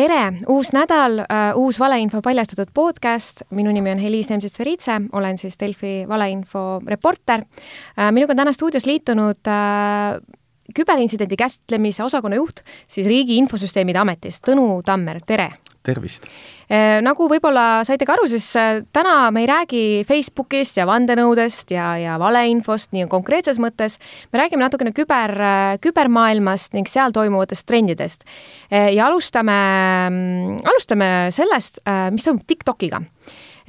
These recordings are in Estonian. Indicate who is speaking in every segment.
Speaker 1: tere, uus nädal uh,, uus valeinfo paljastatud podcast, minu nimi on Heliis Nemtsits-Veritse, olen siis Delfi valeinfo reporter. Uh,. minuga on täna stuudios liitunud uh, küberintsidendi käsitlemise osakonna juht siis Riigi Infosüsteemide Ametist, Tõnu Tammer, tere!
Speaker 2: tervist!
Speaker 1: Äh, nagu võib-olla saite ka aru, siis äh, täna me ei räägi Facebookist ja vandenõudest ja, ja valeinfost nii konkreetses mõttes, me räägime natukene küber, äh, kübermaailmast ning seal toimuvatest trendidest. ja alustame, mm, alustame sellest, mis toimub TikTokiga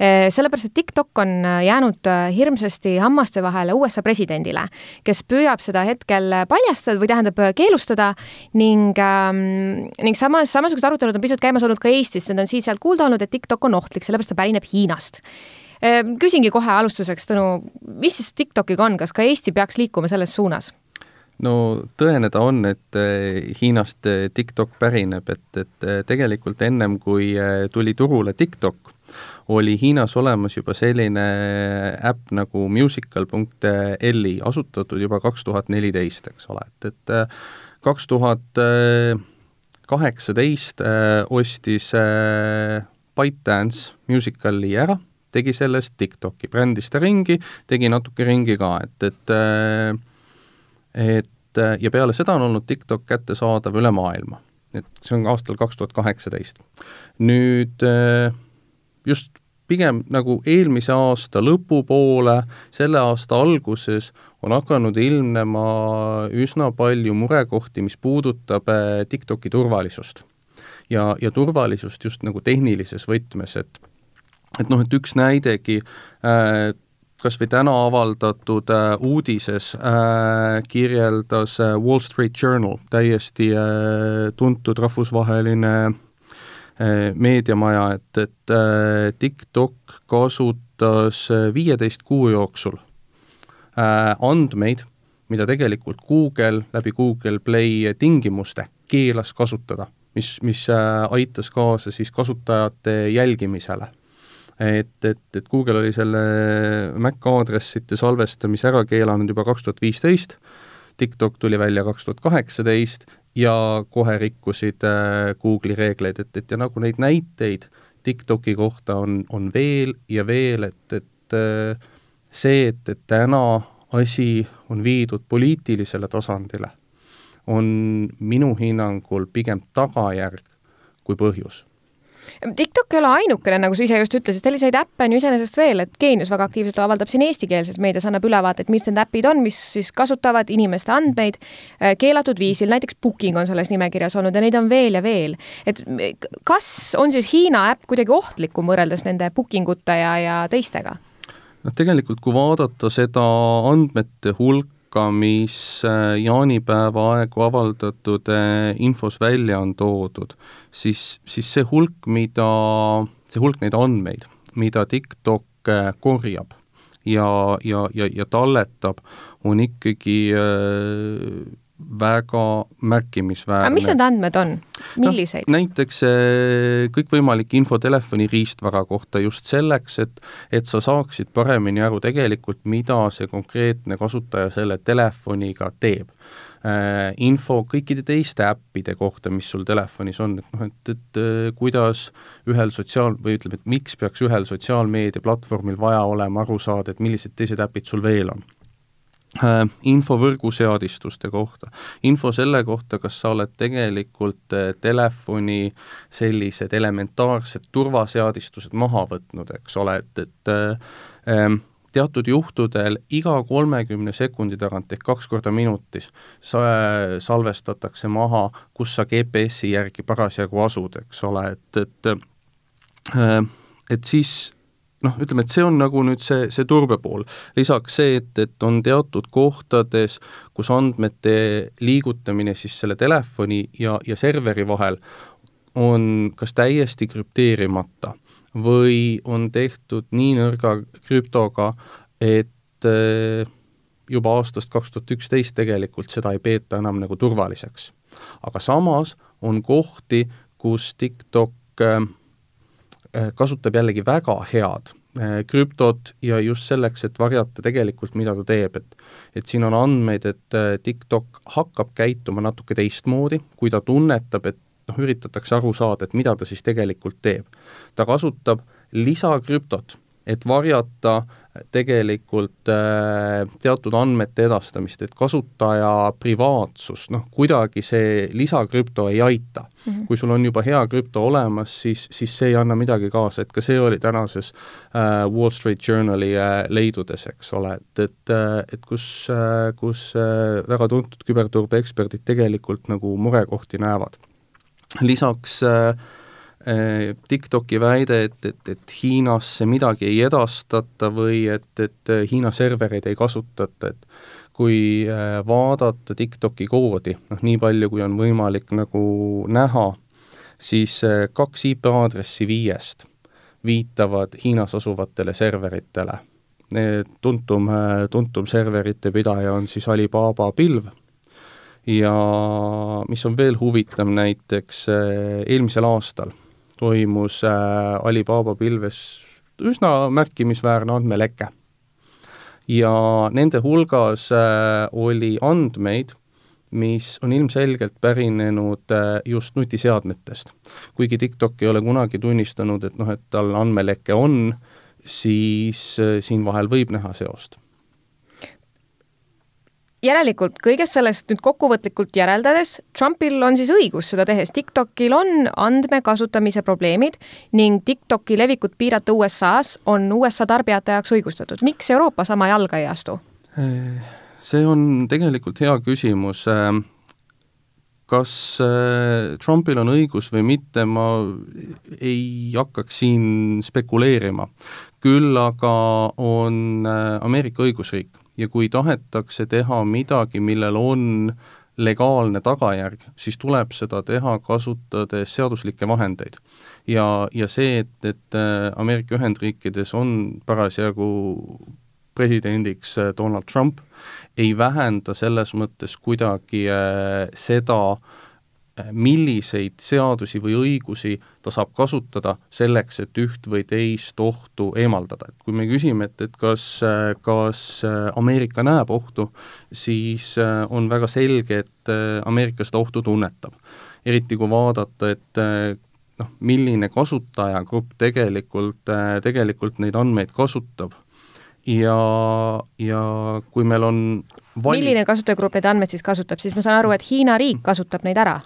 Speaker 1: sellepärast, et TikTok on äh, jäänud äh, hirmsasti hammaste vahele USA presidendile, kes püüab seda hetkel paljastada või tähendab äh, keelustada ning ähm,, ning samas, samasugused arutelud on pisut käimas olnud ka Eestis, need on siit-sealt kuulda olnud, et TikTok on ohtlik, sellepärast ta pärineb Hiinast küsingi kohe alustuseks, Tõnu, mis siis TikTokiga on, kas ka Eesti peaks liikuma selles suunas?
Speaker 2: no tõene ta on, et Hiinast TikTok pärineb, et, et tegelikult ennem, kui tuli turule TikTok, oli Hiinas olemas juba selline äpp nagu musical.li, asutatud juba kaks tuhat neliteist, eks ole, et, et äh, kaks tuhat kaheksateist äh, ostis äh, ByteDance Musicali ära, tegi sellest TikToki, brändis ta ringi, tegi natuke ringi ka, et, et et ja peale seda on olnud TikTok kättesaadav üle maailma. et see on aastal kaks tuhat kaheksateist. nüüd just pigem nagu eelmise aasta lõpupoole, selle aasta alguses on hakanud ilmnema üsna palju murekohti, mis puudutab eh, TikToki turvalisust. ja, ja turvalisust just nagu tehnilises võtmes, et et noh, et üks näidegi äh, kas või täna avaldatud äh, uudises äh, kirjeldas äh, Wall Street Journal, täiesti äh, tuntud rahvusvaheline äh, meediamaja, et, et äh, TikTok kasutas äh, viieteist kuu jooksul andmeid, mida tegelikult Google läbi Google Play tingimuste keelas kasutada, mis, mis aitas kaasa siis kasutajate jälgimisele. et, et, et Google oli selle Mac aadressite salvestamise ära keelanud juba kaks tuhat viisteist, TikTok tuli välja kaks tuhat kaheksateist ja kohe rikkusid äh, Google'i reegleid, et, et ja nagu neid näiteid TikToki kohta on, on veel ja veel, et, et äh, see, et, et täna asi on viidud poliitilisele tasandile, on minu hinnangul pigem tagajärg kui põhjus
Speaker 1: TikTok ei ole ainukene, nagu sa ise just ütlesid, selliseid äppe on ju iseenesest veel, et Geenius väga aktiivselt avaldab siin eestikeelses meedias, annab ülevaateid, mis need äpid on, mis siis kasutavad inimeste andmeid äh, keelatud viisil, näiteks Booking on selles nimekirjas olnud ja neid on veel ja veel. et kas on siis Hiina äpp kuidagi ohtlikum võrreldes nende Booking ute ja, ja teistega?
Speaker 2: noh, tegelikult kui vaadata seda andmete hulka, hulka, mis äh, jaanipäeva aegu avaldatud äh, infos välja on toodud, siis, siis see hulk, mida, see hulk neid andmeid, mida TikTok äh, korjab ja, ja, ja, ja talletab, on ikkagi väga märkimisväärne.
Speaker 1: aga mis need andmed on, milliseid
Speaker 2: no,? näiteks eh, kõikvõimalik info telefoni riistvara kohta just selleks, et et sa saaksid paremini aru tegelikult, mida see konkreetne kasutaja selle telefoniga teeb äh,. Info kõikide teiste äppide kohta, mis sul telefonis on, et noh, et, et äh, kuidas ühel sotsiaal- või ütleme, et miks peaks ühel sotsiaalmeediaplatvormil vaja olema aru saada, et millised teised äpid sul veel on info võrguseadistuste kohta, info selle kohta, kas sa oled tegelikult äh, telefoni sellised elementaarsed turvaseadistused maha võtnud, eks ole, et, et ähm, teatud juhtudel iga kolmekümne sekundi tagant ehk kaks korda minutis sa-, salvestatakse maha, kus sa GPS-i järgi parasjagu asud, eks ole, et, et äh, et siis noh, ütleme, et see on nagu nüüd see, see turbe pool. lisaks see, et, et on teatud kohtades, kus andmete liigutamine siis selle telefoni ja, ja serveri vahel on kas täiesti krüpteerimata või on tehtud nii nõrga krüptoga, et eh, juba aastast kaks tuhat üksteist tegelikult seda ei peeta enam nagu turvaliseks. aga samas on kohti, kus TikTok äh, Äh, kasutab jällegi väga head krüptot ja just selleks, et varjata tegelikult, mida ta teeb, et et siin on andmeid, et TikTok hakkab käituma natuke teistmoodi, kui ta tunnetab, et noh, üritatakse aru saada, et mida ta siis tegelikult teeb. ta kasutab lisakrüptot, et varjata tegelikult äh, teatud andmete edastamist, et kasutaja privaatsus, noh, kuidagi see lisakrüpto ei aita mm. -hmm. kui sul on juba hea krüpto olemas, siis, siis see ei anna midagi kaasa, et ka see oli tänases äh, Wall Street Journali äh, leidudes, eks ole, et, et äh,, et kus äh,, kus äh, väga tuntud küberturbeeksperdid tegelikult nagu murekohti näevad. lisaks äh, Äh, TikToki väide, et, et, et Hiinasse midagi ei edastata või et, et Hiina servereid ei kasutata, et kui äh, vaadata TikToki koodi, noh nii palju, kui on võimalik nagu näha, siis kaks IP aadressi viiest viitavad Hiinas asuvatele serveritele. tuntum, tuntum serverite pidaja on siis Alibaba pilv ja mis on veel huvitav, näiteks eelmisel aastal toimus äh, Alibaba pilves üsna märkimisväärne andmeleke. ja nende hulgas äh, oli andmeid, mis on ilmselgelt pärinenud äh, just nutiseadmetest. kuigi TikTok ei ole kunagi tunnistanud, et noh, et tal andmeleke on, siis siin vahel võib näha seost
Speaker 1: järelikult kõigest sellest nüüd kokkuvõtlikult järeldades, Trumpil on siis õigus seda tehes, TikTokil on andmekasutamise probleemid ning TikToki levikut piirata USA-s on USA tarbijate jaoks õigustatud. miks Euroopa sama jalga ei astu?
Speaker 2: see on tegelikult hea küsimus. kas äh, Trumpil on õigus või mitte, ma ei hakkaks siin spekuleerima. küll aga on äh, Ameerika õigusriik ja kui tahetakse teha midagi, millel on legaalne tagajärg, siis tuleb seda teha kasutades seaduslikke vahendeid. ja, ja see, et, et äh, Ameerika Ühendriikides on parasjagu presidendiks äh, Donald Trump, ei vähenda selles mõttes kuidagi äh, seda äh, milliseid seadusi või õigusi ta saab kasutada selleks, et üht või teist ohtu eemaldada, et kui me küsime, et, et kas, kas Ameerika näeb ohtu, siis äh, on väga selge, et äh, Ameerika seda ohtu tunnetab. eriti kui vaadata, et äh, noh, milline kasutajagrupp tegelikult, tegelikult neid andmeid kasutab ja, ja kui meil on.
Speaker 1: Milline kasutajagrupp neid andmeid siis kasutab, siis ma saan aru, et Hiina riik kasutab neid ära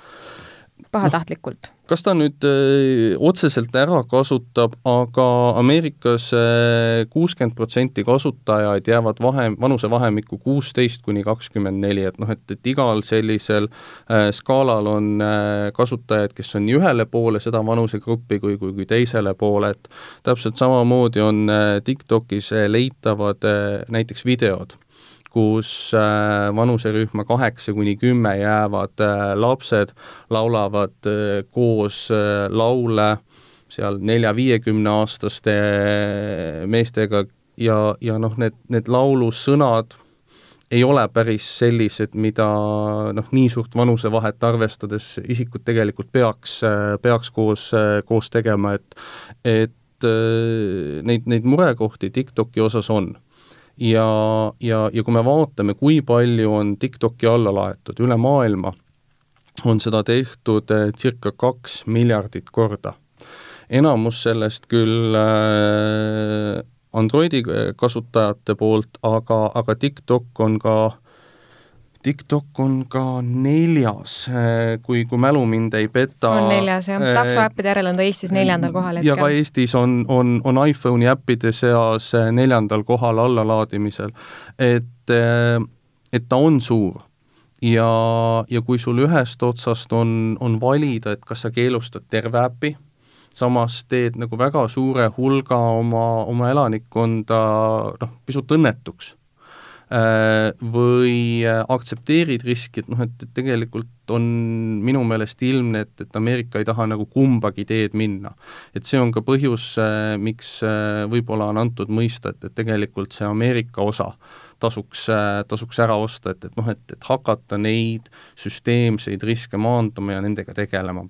Speaker 1: pahatahtlikult. No,?
Speaker 2: kas ta nüüd öö, äh, otseselt ära kasutab, aga Ameerikas äh, kuuskümmend protsenti kasutajaid jäävad vahe, vanusevahemikku kuusteist kuni kakskümmend neli, et noh, et, et igal sellisel äh, skaalal on äh, kasutajaid, kes on nii ühele poole seda vanusegruppi kui, kui, kui teisele poole, et täpselt samamoodi on äh, TikTokis äh, leitavad äh, näiteks videod kus äh, vanuserühma kaheksa kuni kümme jäävad äh, lapsed laulavad äh, koos laule seal nelja-viiekümneaastaste meestega ja, ja noh, need, need laulusõnad ei ole päris sellised, mida noh, nii suurt vanusevahet arvestades isikud tegelikult peaks, peaks koos, koos tegema, et et neid, neid murekohti TikToki osas on ja, ja, ja kui me vaatame, kui palju on TikToki alla laetud üle maailma, on seda tehtud eh, circa kaks miljardit korda. enamus sellest küll äh, Androidi kasutajate poolt, aga, aga TikTok on ka TikTok on ka neljas, eh, kui, kui mälu mind ei peta.
Speaker 1: on neljas jah, taksoäppide järel on ta Eestis neljandal kohal
Speaker 2: hetkel. ja ka Eestis on, on, on iPhone'i äppide seas eh, neljandal kohal allalaadimisel. et, et ta on suur ja, ja kui sul ühest otsast on, on valida, et kas sa keelustad terve äpi, samas teed nagu väga suure hulga oma, oma elanikkonda noh, pisut õnnetuks Äh, või äh, aktsepteerid riski, et noh, et, et tegelikult on minu meelest ilmne, et, et Ameerika ei taha nagu kumbagi teed minna. et see on ka põhjus, äh, miks võib-olla on antud mõista, et, et tegelikult see Ameerika osa tasuks, tasuks ära osta, et, et noh, et, et hakata neid süsteemseid riske maandama ja nendega tegelema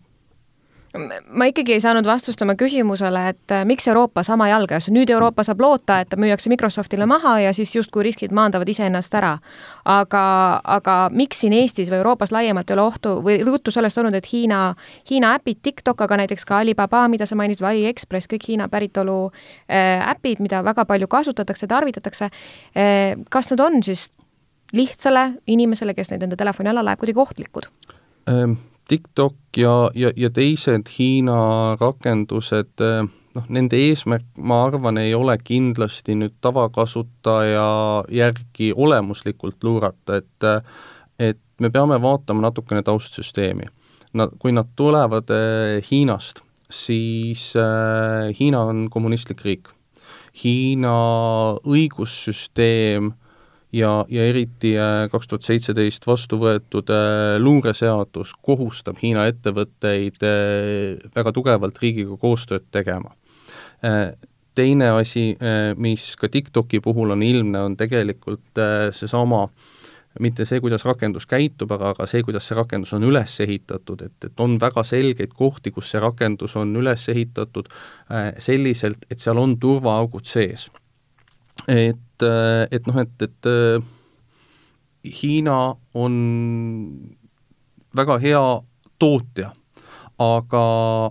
Speaker 1: ma ikkagi ei saanud vastust oma küsimusele, et äh, miks Euroopa sama jalga, nüüd Euroopa saab loota, et ta müüakse Microsoftile maha ja siis justkui riskid maandavad iseennast ära. aga, aga miks siin Eestis või Euroopas laiemalt ei ole ohtu või juttu sellest olnud, et Hiina, Hiina äpid, TikTok, aga näiteks ka Alibaba, mida sa mainisid, või AliExpress, kõik Hiina päritolu äh, äpid, mida väga palju kasutatakse, tarvitatakse äh,, kas nad on siis lihtsale inimesele, kes neid enda telefoni alla läheb, kuidagi ohtlikud
Speaker 2: ähm.? TikTok ja, ja, ja teised Hiina rakendused, eh, noh, nende eesmärk, ma arvan, ei ole kindlasti nüüd tavakasutaja järgi olemuslikult luurata, et et me peame vaatama natukene taustsüsteemi. Nad, kui nad tulevad eh, Hiinast, siis äh, Hiina on kommunistlik riik. Hiina õigussüsteem äh, ja, ja eriti äh, kaks tuhat seitseteist vastu võetud äh, luureseadus kohustab Hiina ettevõtteid äh, väga tugevalt riigiga koostööd tegema. Teine asi, mis ka TikToki puhul on ilmne, on tegelikult seesama mitte see, kuidas rakendus käitub, aga, aga see, kuidas see rakendus on üles ehitatud, et, et on väga selgeid kohti, kus see rakendus on üles ehitatud selliselt, et seal on turvaaugud sees et, et noh, et, et Hiina on väga hea tootja aga,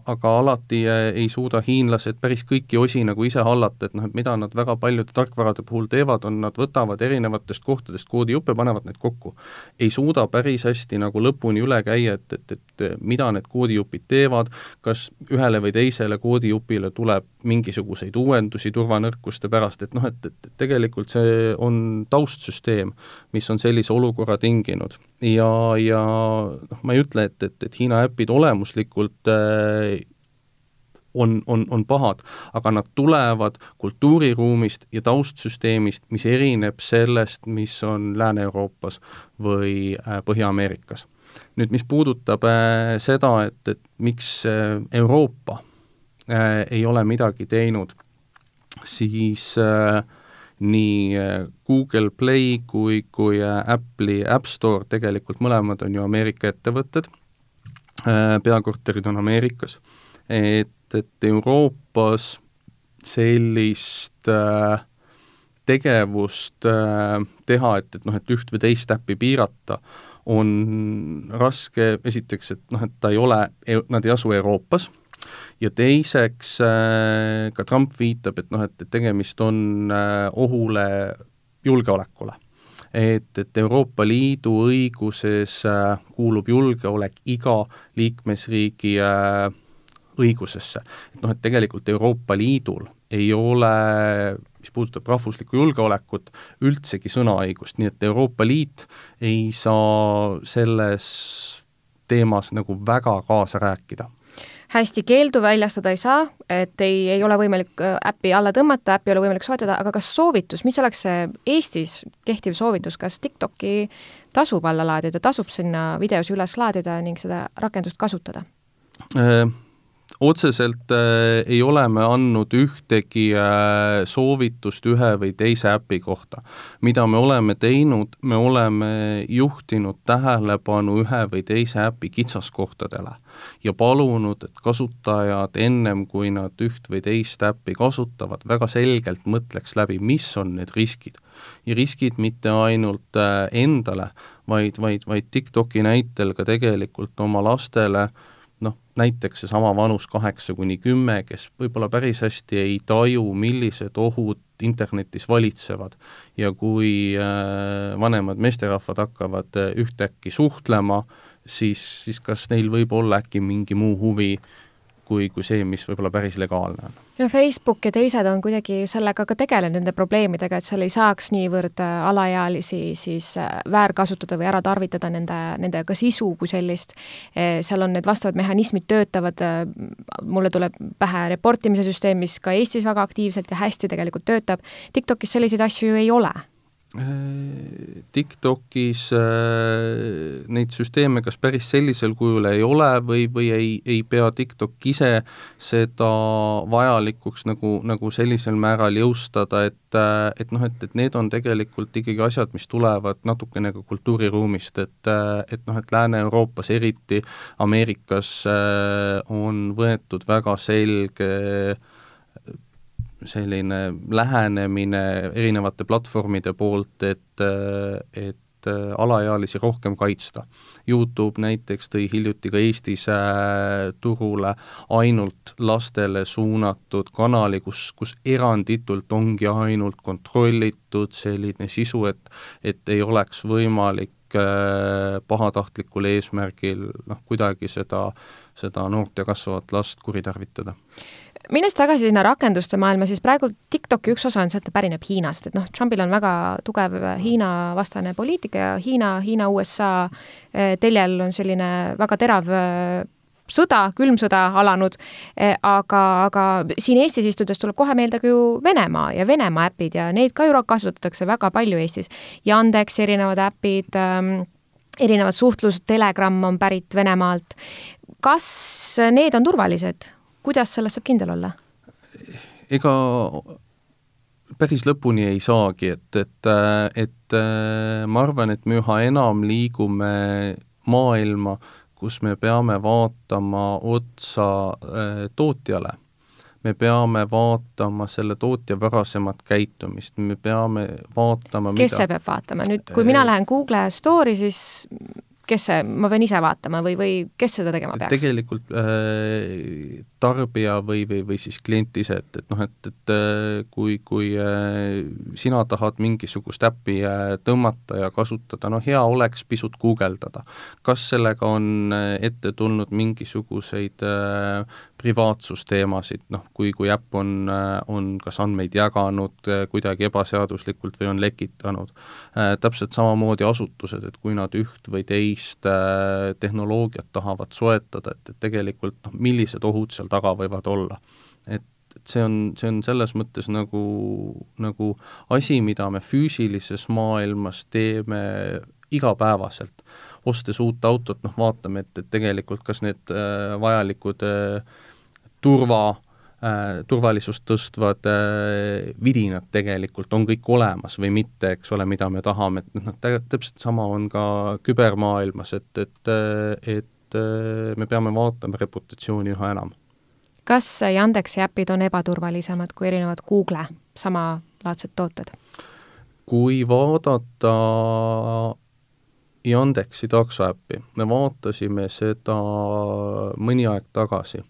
Speaker 2: aga alati ei suuda hiinlased päris kõiki osi nagu ise hallata, et noh, et mida nad väga paljude tarkvarade puhul teevad, on nad võtavad erinevatest kohtadest koodijuppe, panevad need kokku. ei suuda päris hästi nagu lõpuni üle käia, et, et, et mida need koodijupid teevad, kas ühele või teisele koodijupile tuleb mingisuguseid uuendusi turvanõrkuste pärast, et noh, et, et tegelikult see on taustsüsteem, mis on sellise olukorra tinginud. Ja, ja noh, ma ei ütle, et, et, et Hiina äpid olemuslikult äh, on, on, on pahad, aga nad tulevad kultuuriruumist ja taustsüsteemist, mis erineb sellest, mis on Lääne-Euroopas või äh, Põhja-Ameerikas. nüüd, mis puudutab äh, seda, et, et miks äh, Euroopa ei ole midagi teinud, siis äh, nii äh, Google Play kui, kui äh, Apple'i App Store, tegelikult mõlemad on ju Ameerika ettevõtted, äh, peakorterid on Ameerikas, et, et Euroopas sellist äh, tegevust äh, teha, et, et noh, et üht või teist äppi piirata, on raske, esiteks, et noh, et ta ei ole, nad ei asu Euroopas ja teiseks äh, ka Trump viitab, et noh, et, et tegemist on äh, ohule julgeolekule. et, et Euroopa Liidu õiguses äh, kuulub julgeolek iga liikmesriigi õigusesse. et noh, et tegelikult Euroopa Liidul ei ole, mis puudutab rahvuslikku julgeolekut, üldsegi sõnaõigust, nii et Euroopa Liit ei saa selles teemas nagu väga kaasa rääkida
Speaker 1: hästi, keeldu väljastada ei saa, et ei, ei ole võimalik äh, äppi alla tõmmata, äppi ei ole võimalik soetada, aga kas soovitus, mis oleks see Eestis kehtiv soovitus, kas TikToki tasub alla laadida, tasub sinna videosi üles laadida ning seda rakendust kasutada
Speaker 2: äh,? otseselt äh, ei ole me andnud ühtegi äh, soovitust ühe või teise äpi kohta. mida me oleme teinud, me oleme juhtinud tähelepanu ühe või teise äpi kitsaskohtadele ja palunud, et kasutajad ennem, kui nad üht või teist äppi kasutavad, väga selgelt mõtleks läbi, mis on need riskid. ja riskid mitte ainult äh, endale, vaid, vaid, vaid TikToki näitel ka tegelikult oma lastele äh, noh, näiteks seesama vanus kaheksa kuni kümme, kes võib-olla päris hästi ei taju, millised ohud internetis valitsevad ja kui äh, vanemad meesterahvad hakkavad äh, ühtäkki suhtlema, siis, siis kas neil võib olla äkki mingi muu huvi kui, kui see, mis võib-olla päris legaalne on.
Speaker 1: no Facebook ja teised on kuidagi sellega ka tegelenud, nende probleemidega, et seal ei saaks niivõrd äh, alaealisi siis äh, väärkasutada või ära tarvitada nende, nende ka sisu kui sellist. Äh, seal on need vastavad mehhanismid töötavad, mulle tuleb pähe reportimise süsteem, mis ka Eestis väga aktiivselt ja hästi tegelikult töötab, TikTokis selliseid asju ju ei ole
Speaker 2: TikTokis äh, neid süsteeme kas päris sellisel kujul ei ole või, või ei, ei pea TikTok ise seda vajalikuks nagu, nagu sellisel määral jõustada, et äh, et noh, et, et need on tegelikult ikkagi asjad, mis tulevad natukene ka kultuuriruumist, et äh, et noh, et Lääne-Euroopas, eriti Ameerikas on võetud väga selge selline lähenemine erinevate platvormide poolt, et, et alaealisi rohkem kaitsta. Youtube näiteks tõi hiljuti ka Eestis äh, turule ainult lastele suunatud kanali, kus, kus eranditult ongi ainult kontrollitud selline sisu, et et ei oleks võimalik äh, pahatahtlikul eesmärgil noh, kuidagi seda, seda noort ja kasvavat last kuritarvitada
Speaker 1: minnes tagasi sinna rakenduste maailma, siis praegu TikToki üks osa on see, et ta pärineb Hiinast, et noh, Trumpil on väga tugev Hiina-vastane poliitika ja Hiina, Hiina-USA eh, teljel on selline väga terav eh, sõda, külm sõda alanud, eh, aga, aga siin Eestis istudes tuleb kohe meelde ka ju Venemaa ja Venemaa äpid ja neid ka ju kasutatakse väga palju Eestis. Yandex, erinevad äpid ähm,, erinevad suhtlus, Telegram on pärit Venemaalt. kas need on turvalised? Kuidas selles saab kindel olla?
Speaker 2: ega päris lõpuni ei saagi, et, et, et ma arvan, et me üha enam liigume maailma, kus me peame vaatama otsa äh, tootjale. me peame vaatama selle tootja varasemat käitumist, me peame vaatama
Speaker 1: kes mida... see peab vaatama, nüüd kui mina lähen Google Store'i, siis kes see, ma pean ise vaatama või, või kes seda tegema peaks?
Speaker 2: tegelikult äh, tarbija või, või, või siis klient ise, et, et noh, et, et äh, kui, kui äh, sina tahad mingisugust äppi äh, tõmmata ja kasutada, no hea oleks pisut guugeldada. kas sellega on ette tulnud mingisuguseid privaatsusteemasid, noh, kui, kui äpp on, on kas andmeid jaganud kuidagi ebaseaduslikult või on lekitanud. Täpselt samamoodi asutused, et kui nad üht või teist tehnoloogiat tahavad soetada, et, et tegelikult noh, millised ohud seal taga võivad olla. et, et see on, see on selles mõttes nagu, nagu asi, mida me füüsilises maailmas teeme igapäevaselt ostes uut autot, noh vaatame, et, et tegelikult kas need äh, vajalikud äh, turva äh,, turvalisust tõstvad äh, vidinad tegelikult on kõik olemas või mitte, eks ole, mida me tahame, et noh, täpselt sama on ka kübermaailmas, et, et, et äh, me peame vaatama reputatsiooni üha enam.
Speaker 1: Kas Yandeksi äpid on ebaturvalisemad kui erinevad Google samalaadsed tooted?
Speaker 2: kui vaadata Yandeksi taksoäppi, me vaatasime seda mõni aeg tagasi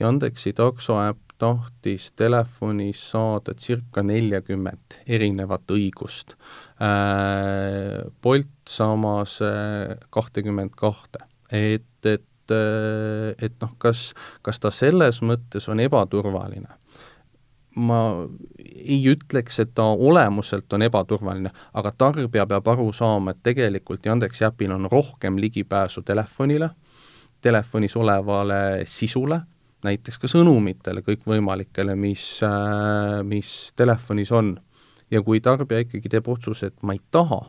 Speaker 2: Yandeksi taksoäpp tahtis telefonis saada circa neljakümmet erinevat õigust äh,. Bolt samas äh, kahtekümmend kahte, et, et, et noh, kas, kas ta selles mõttes on ebaturvaline? ma ei ütleks, et ta olemuselt on ebaturvaline, aga tarbija peab aru saama, et tegelikult Yandeksi äpil on rohkem ligipääsu telefonile, telefonis olevale sisule näiteks ka sõnumitele kõikvõimalikele, mis, mis telefonis on. ja kui tarbija ikkagi teeb otsuse, et ma ei taha,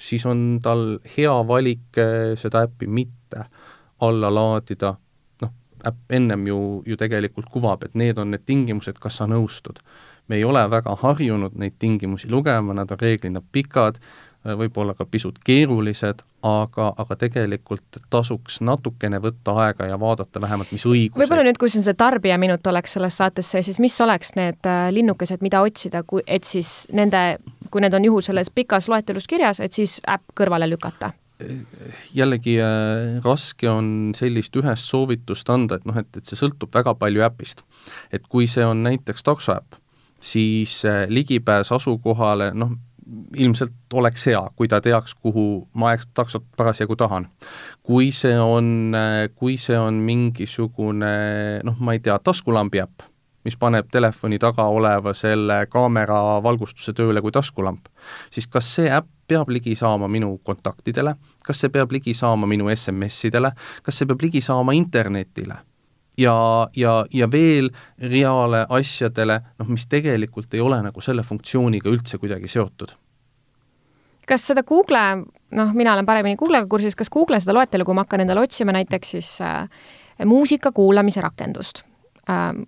Speaker 2: siis on tal hea valik äh, seda äppi mitte alla laadida, noh, äpp ennem ju, ju tegelikult kuvab, et need on need tingimused, kas sa nõustud. me ei ole väga harjunud neid tingimusi lugema, nad on reeglina pikad, võib-olla ka pisut keerulised, aga, aga tegelikult tasuks natukene võtta aega ja vaadata vähemalt, mis õigused
Speaker 1: võib-olla nüüd, kui siin see tarbijaminut oleks selles saates sees, siis mis oleks need äh, linnukesed, mida otsida, kui, et siis nende, kui need on juhul selles pikas loetelus kirjas, et siis äpp kõrvale lükata?
Speaker 2: Jällegi äh, raske on sellist ühest soovitust anda, et noh, et, et see sõltub väga palju äpist. et kui see on näiteks taksoäpp, siis äh, ligipääs asukohale, noh, ilmselt oleks hea, kui ta teaks, kuhu ma taksot parasjagu tahan. kui see on, kui see on mingisugune noh, ma ei tea, taskulambi äpp, mis paneb telefoni taga oleva selle kaamera valgustuse tööle kui taskulamp, siis kas see äpp peab ligi saama minu kontaktidele, kas see peab ligi saama minu SMS-idele, kas see peab ligi saama internetile? ja, ja, ja veel reale asjadele, noh, mis tegelikult ei ole nagu selle funktsiooniga üldse kuidagi seotud
Speaker 1: kas seda Google, noh, mina olen paremini Google'ga kursis, kas Google seda loetelu, kui ma hakkan endale otsima näiteks siis äh, muusika kuulamise rakendust ähm,,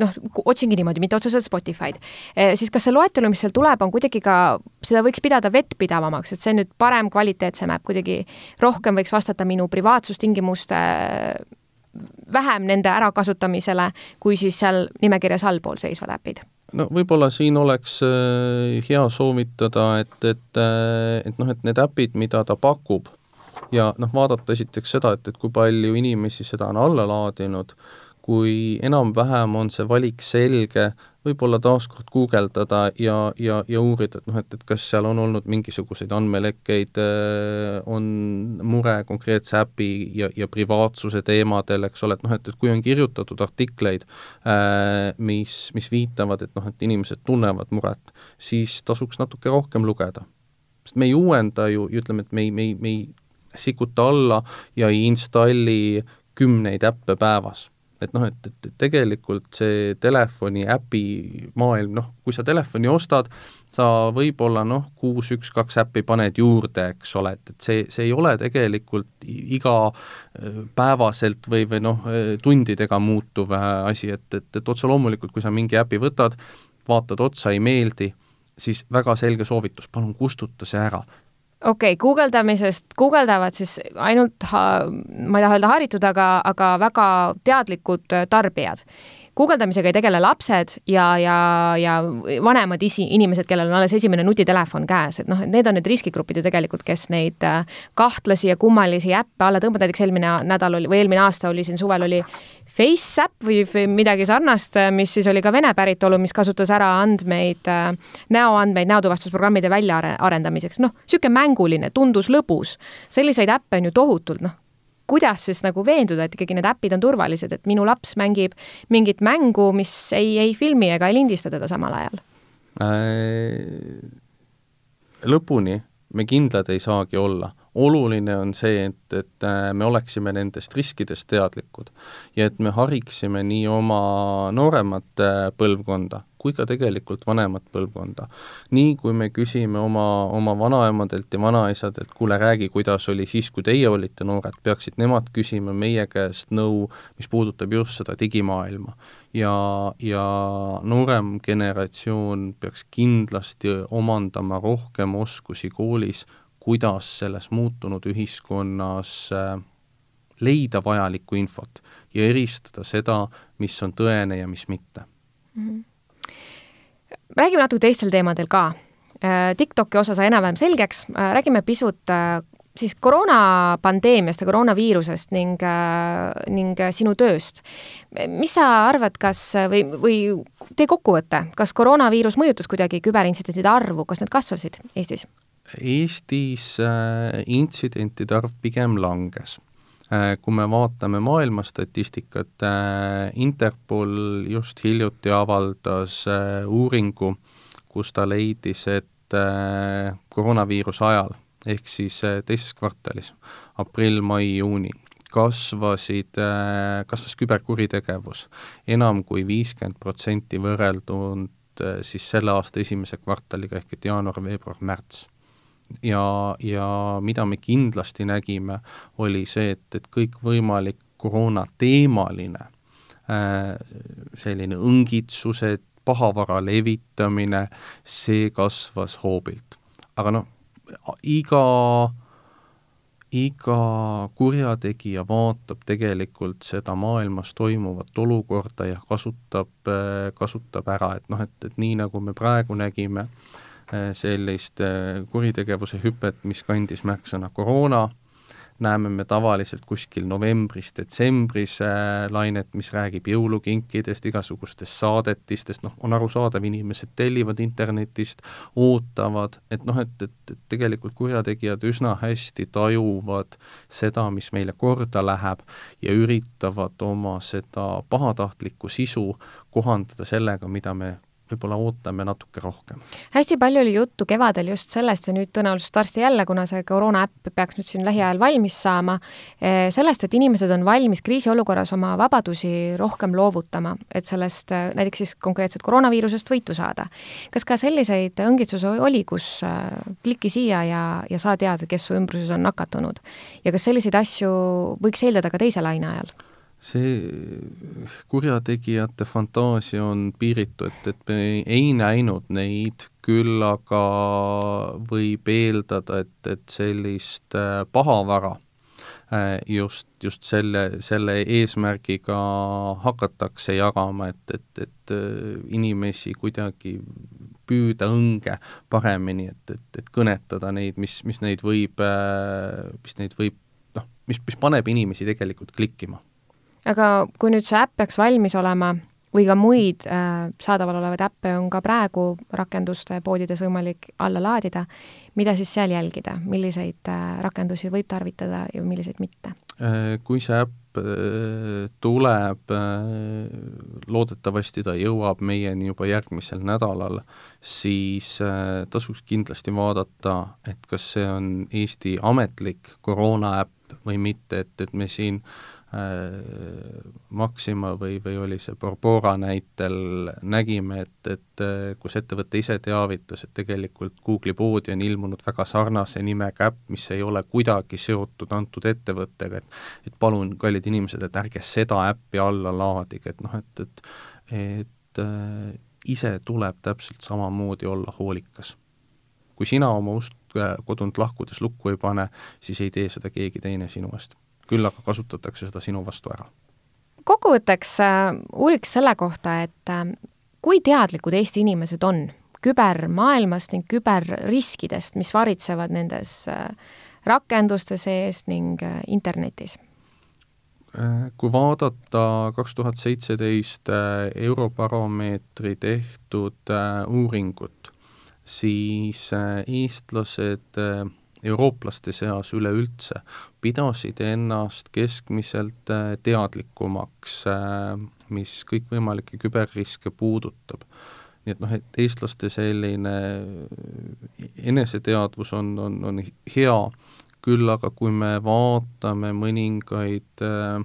Speaker 1: noh, otsingi niimoodi, mitte otseselt Spotify'd. E,, siis kas see loetelu, mis seal tuleb, on kuidagi ka, seda võiks pidada vettpidavamaks, et see on nüüd parem, kvaliteetsem äpp, kuidagi rohkem võiks vastata minu privaatsustingimuste vähem nende ärakasutamisele, kui siis seal nimekirjas allpool seisvad äpid.
Speaker 2: No võib-olla siin oleks äh, hea soovitada, et, et, äh, et noh, et need äpid, mida ta pakub ja noh, vaadata esiteks seda, et, et kui palju inimesi seda on alla laadinud, kui enam-vähem on see valik selge, võib-olla taaskord guugeldada ja, ja, ja uurida, et noh, et, et kas seal on olnud mingisuguseid andmelekkeid, äh, on mure konkreetse äpi ja, ja privaatsuse teemadel, eks ole, et noh, et, et kui on kirjutatud artikleid, äh, mis, mis viitavad, et noh, et inimesed tunnevad muret, siis tasuks natuke rohkem lugeda. sest me ei uuenda ju, ütleme, et me ei, me ei, me ei sikuta alla ja ei installi kümneid äppe päevas et noh, et, et tegelikult see telefoni äpi maailm, noh, kui sa telefoni ostad, sa võib-olla noh, kuus, üks, kaks äppi paned juurde, eks ole, et, et see, see ei ole tegelikult igapäevaselt või, või noh, tundidega muutuv asi, et, et, et otse loomulikult, kui sa mingi äpi võtad, vaatad otsa, ei meeldi, siis väga selge soovitus, palun kustuta see ära
Speaker 1: okei okay,, guugeldamisest, guugeldavad siis ainult, ma ei taha öelda haritud, aga, aga väga teadlikud äh, tarbijad. guugeldamisega ei tegele lapsed ja, ja, ja vanemad isi, inimesed, kellel on alles esimene nutitelefon käes, et noh, et need on need riskigrupid ju tegelikult, kes neid äh, kahtlasi ja kummalisi äppe alla tõmbavad, näiteks eelmine nädal oli või eelmine aasta oli siin suvel oli FaceApp või, või midagi sarnast, mis siis oli ka Vene päritolu, mis kasutas ära andmeid, äh, näoandmeid näotuvastusprogrammide väljaarendamiseks, noh, niisugune mänguline, tundus lõbus. selliseid äppe on ju tohutult, noh, kuidas siis nagu veenduda, et ikkagi need äpid on turvalised, et minu laps mängib mingit mängu, mis ei, ei filmi ega ei lindista teda samal ajal
Speaker 2: äh,? lõpuni me kindlad ei saagi olla oluline on see, et, et äh, me oleksime nendest riskidest teadlikud ja et me hariksime nii oma nooremat äh, põlvkonda kui ka tegelikult vanemat põlvkonda. nii kui me küsime oma, oma vanaemadelt ja vanaisadelt, kuule, räägi, kuidas oli siis, kui teie olite noored, peaksid nemad küsima meie käest nõu, mis puudutab just seda digimaailma. ja, ja noorem generatsioon peaks kindlasti omandama rohkem oskusi koolis, kuidas selles muutunud ühiskonnas äh, leida vajalikku infot ja eristada seda, mis on tõene ja mis mitte mm. -hmm.
Speaker 1: räägime natuke teistel teemadel ka. Äh, TikToki osa sai enam-vähem selgeks, äh, räägime pisut siis koroonapandeemiast ja koroonaviirusest ning, ning sinu tööst. mis sa arvad, kas või, või tee kokkuvõte, kas koroonaviirus mõjutas kuidagi küberintsidentide arvu, kas need kasvasid Eestis?
Speaker 2: Eestis äh, intsidentide arv pigem langes. Äh, kui me vaatame maailma statistikat, äh, Interpol just hiljuti avaldas uuringu, kus ta leidis, et koroonaviiruse ajal, ehk siis teises kvartalis, aprill, mai, juuni, kasvasid, kasvas küberkuritegevus enam kui viiskümmend protsenti võrreldund siis selle aasta esimese kvartaliga ehk et jaanuar, veebruar, märts ja, ja mida me kindlasti nägime, oli see, et, et kõikvõimalik koroonateemaline äh, selline õngitsused, pahavara levitamine, see kasvas hoobilt. aga noh, iga, iga kurjategija vaatab tegelikult seda maailmas toimuvat olukorda ja kasutab, äh, kasutab ära, et noh, et, et nii, nagu me praegu nägime äh, sellist äh, kuritegevuse hüpet, mis kandis märksõna koroona, näeme me tavaliselt kuskil novembris-detsembris äh, lainet, mis räägib jõulukinkidest, igasugustest saadetistest, noh, on arusaadav, inimesed tellivad internetist, ootavad, et noh, et, et, et tegelikult kurjategijad üsna hästi tajuvad seda, mis meile korda läheb ja üritavad oma seda pahatahtlikku sisu kohandada sellega, mida me võib-olla ootame natuke rohkem.
Speaker 1: hästi palju oli juttu kevadel just sellest ja nüüd tõenäoliselt varsti jälle, kuna see koroona äpp peaks nüüd siin lähiajal valmis saama, eh, sellest, et inimesed on valmis kriisiolukorras oma vabadusi rohkem loovutama, et sellest eh, näiteks siis konkreetselt koroonaviirusest võitu saada. kas ka selliseid õngitsusi oli, kus eh, kliki siia ja, ja saa teada, kes su ümbruses on nakatunud? ja kas selliseid asju võiks eeldada ka teise laine ajal?
Speaker 2: See kurjategijate fantaasia on piiritu, et, et me ei näinud neid, küll aga võib eeldada, et, et sellist äh, pahavara äh, just, just selle, selle eesmärgiga hakatakse jagama, et, et, et äh, inimesi kuidagi püüda õnge paremini, et, et, et kõnetada neid, mis, mis neid võib, mis neid võib noh, mis, mis paneb inimesi tegelikult klikkima
Speaker 1: aga kui nüüd see äpp peaks valmis olema või ka muid äh, saadaval olevaid äppe on ka praegu rakenduste poodides võimalik alla laadida, mida siis seal jälgida, milliseid äh, rakendusi võib tarvitada ja milliseid mitte?
Speaker 2: Äh, kui see äpp äh, tuleb, äh, loodetavasti ta jõuab meieni juba järgmisel nädalal, siis tasuks kindlasti vaadata, et kas see on Eesti ametlik koroonaäpp või mitte, et, et me siin äh, Äh, Maxima või, või oli see Borbora näitel, nägime, et, et äh, kus ettevõte ise teavitas, et tegelikult Google'i poodi on ilmunud väga sarnase nimega äpp, mis ei ole kuidagi seotud antud ettevõttega, et et palun, kallid inimesed, et ärge seda äppi alla laadige, et noh, et, et et äh, ise tuleb täpselt samamoodi olla hoolikas. kui sina oma ust äh, kodunt lahkudes lukku ei pane, siis ei tee seda keegi teine sinu eest küll aga kasutatakse seda sinu vastu ära.
Speaker 1: kokkuvõtteks äh, uuriks selle kohta, et äh, kui teadlikud Eesti inimesed on kübermaailmast ning küberriskidest, mis varitsevad nendes äh, rakenduste sees ning internetis?
Speaker 2: Kui vaadata kaks tuhat seitseteist Eurobaromeetri tehtud uuringut, siis eestlased eurooplaste seas üleüldse pidasid ennast keskmiselt äh, teadlikumaks, äh, mis kõikvõimalikke küberriske puudutab. nii et noh, et eestlaste selline äh, eneseteadvus on, on, on hea, küll aga kui me vaatame mõningaid äh,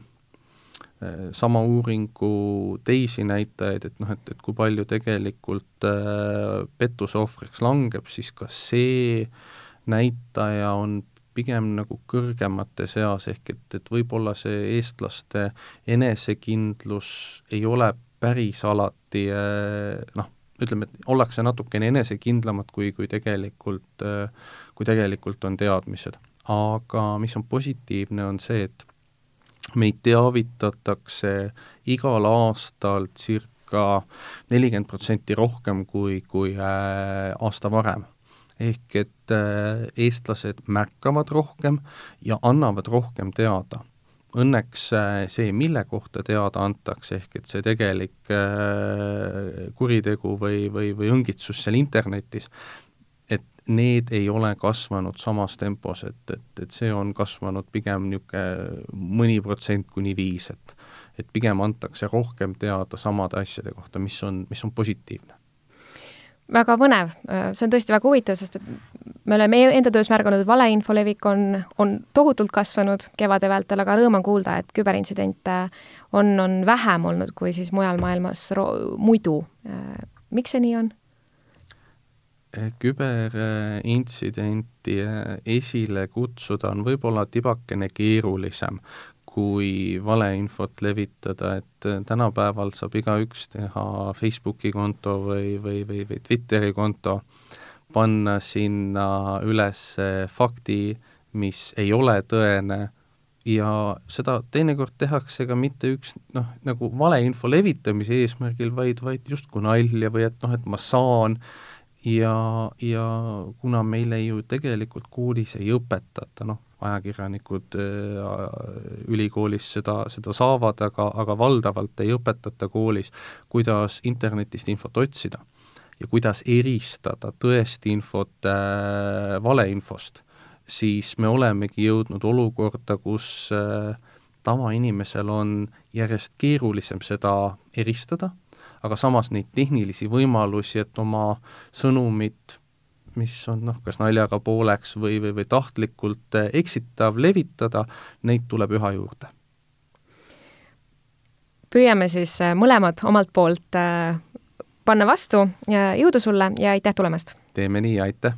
Speaker 2: sama uuringu teisi näitajaid, et noh, et, et kui palju tegelikult äh, pettuse ohvriks langeb, siis ka see näitaja on pigem nagu kõrgemate seas, ehk et, et võib-olla see eestlaste enesekindlus ei ole päris alati eh, noh, ütleme, et ollakse natukene enesekindlamad, kui, kui tegelikult, eh, kui tegelikult on teadmised. aga mis on positiivne, on see, et meid teavitatakse igal aastal circa nelikümmend protsenti rohkem kui, kui äh, aasta varem ehk et äh, eestlased märkavad rohkem ja annavad rohkem teada. Õnneks äh, see, mille kohta teada antakse, ehk et see tegelik äh, kuritegu või, või, või õngitsus seal internetis, et need ei ole kasvanud samas tempos, et, et, et see on kasvanud pigem niisugune mõni protsent kuni viis, et et pigem antakse rohkem teada samade asjade kohta, mis on, mis on positiivne
Speaker 1: väga põnev, see on tõesti väga huvitav, sest et me oleme e-, enda töös märganud, et valeinfo levik on, on tohutult kasvanud kevade vältel, aga rõõm on kuulda, et küberintsidente on, on vähem olnud kui siis mujal maailmas muidu. miks see nii on?
Speaker 2: küberintsidenti esile kutsuda on võib-olla tibakene keerulisem, kui valeinfot levitada, et äh, tänapäeval saab igaüks teha Facebooki konto või, või, või, või Twitteri konto, panna sinna üles fakti, mis ei ole tõene, ja seda teinekord tehakse ka mitte üks noh, nagu valeinfo levitamise eesmärgil, vaid, vaid justkui nalja või et noh, et ma saan. Ja, ja kuna meile ju tegelikult koolis ei õpetata, noh, ajakirjanikud äh, ülikoolis seda, seda saavad, aga, aga valdavalt ei õpetata koolis, kuidas internetist infot otsida ja kuidas eristada tõest infot äh, valeinfost, siis me olemegi jõudnud olukorda, kus äh, tavainimesel on järjest keerulisem seda eristada, aga samas neid tehnilisi võimalusi, et oma sõnumit mis on noh, kas naljaga pooleks või, või, või tahtlikult eh, eksitav levitada, neid tuleb üha juurde.
Speaker 1: püüame siis eh, mõlemad omalt poolt eh, panna vastu ja jõudu sulle ja aitäh tulemast!
Speaker 2: teeme nii, aitäh!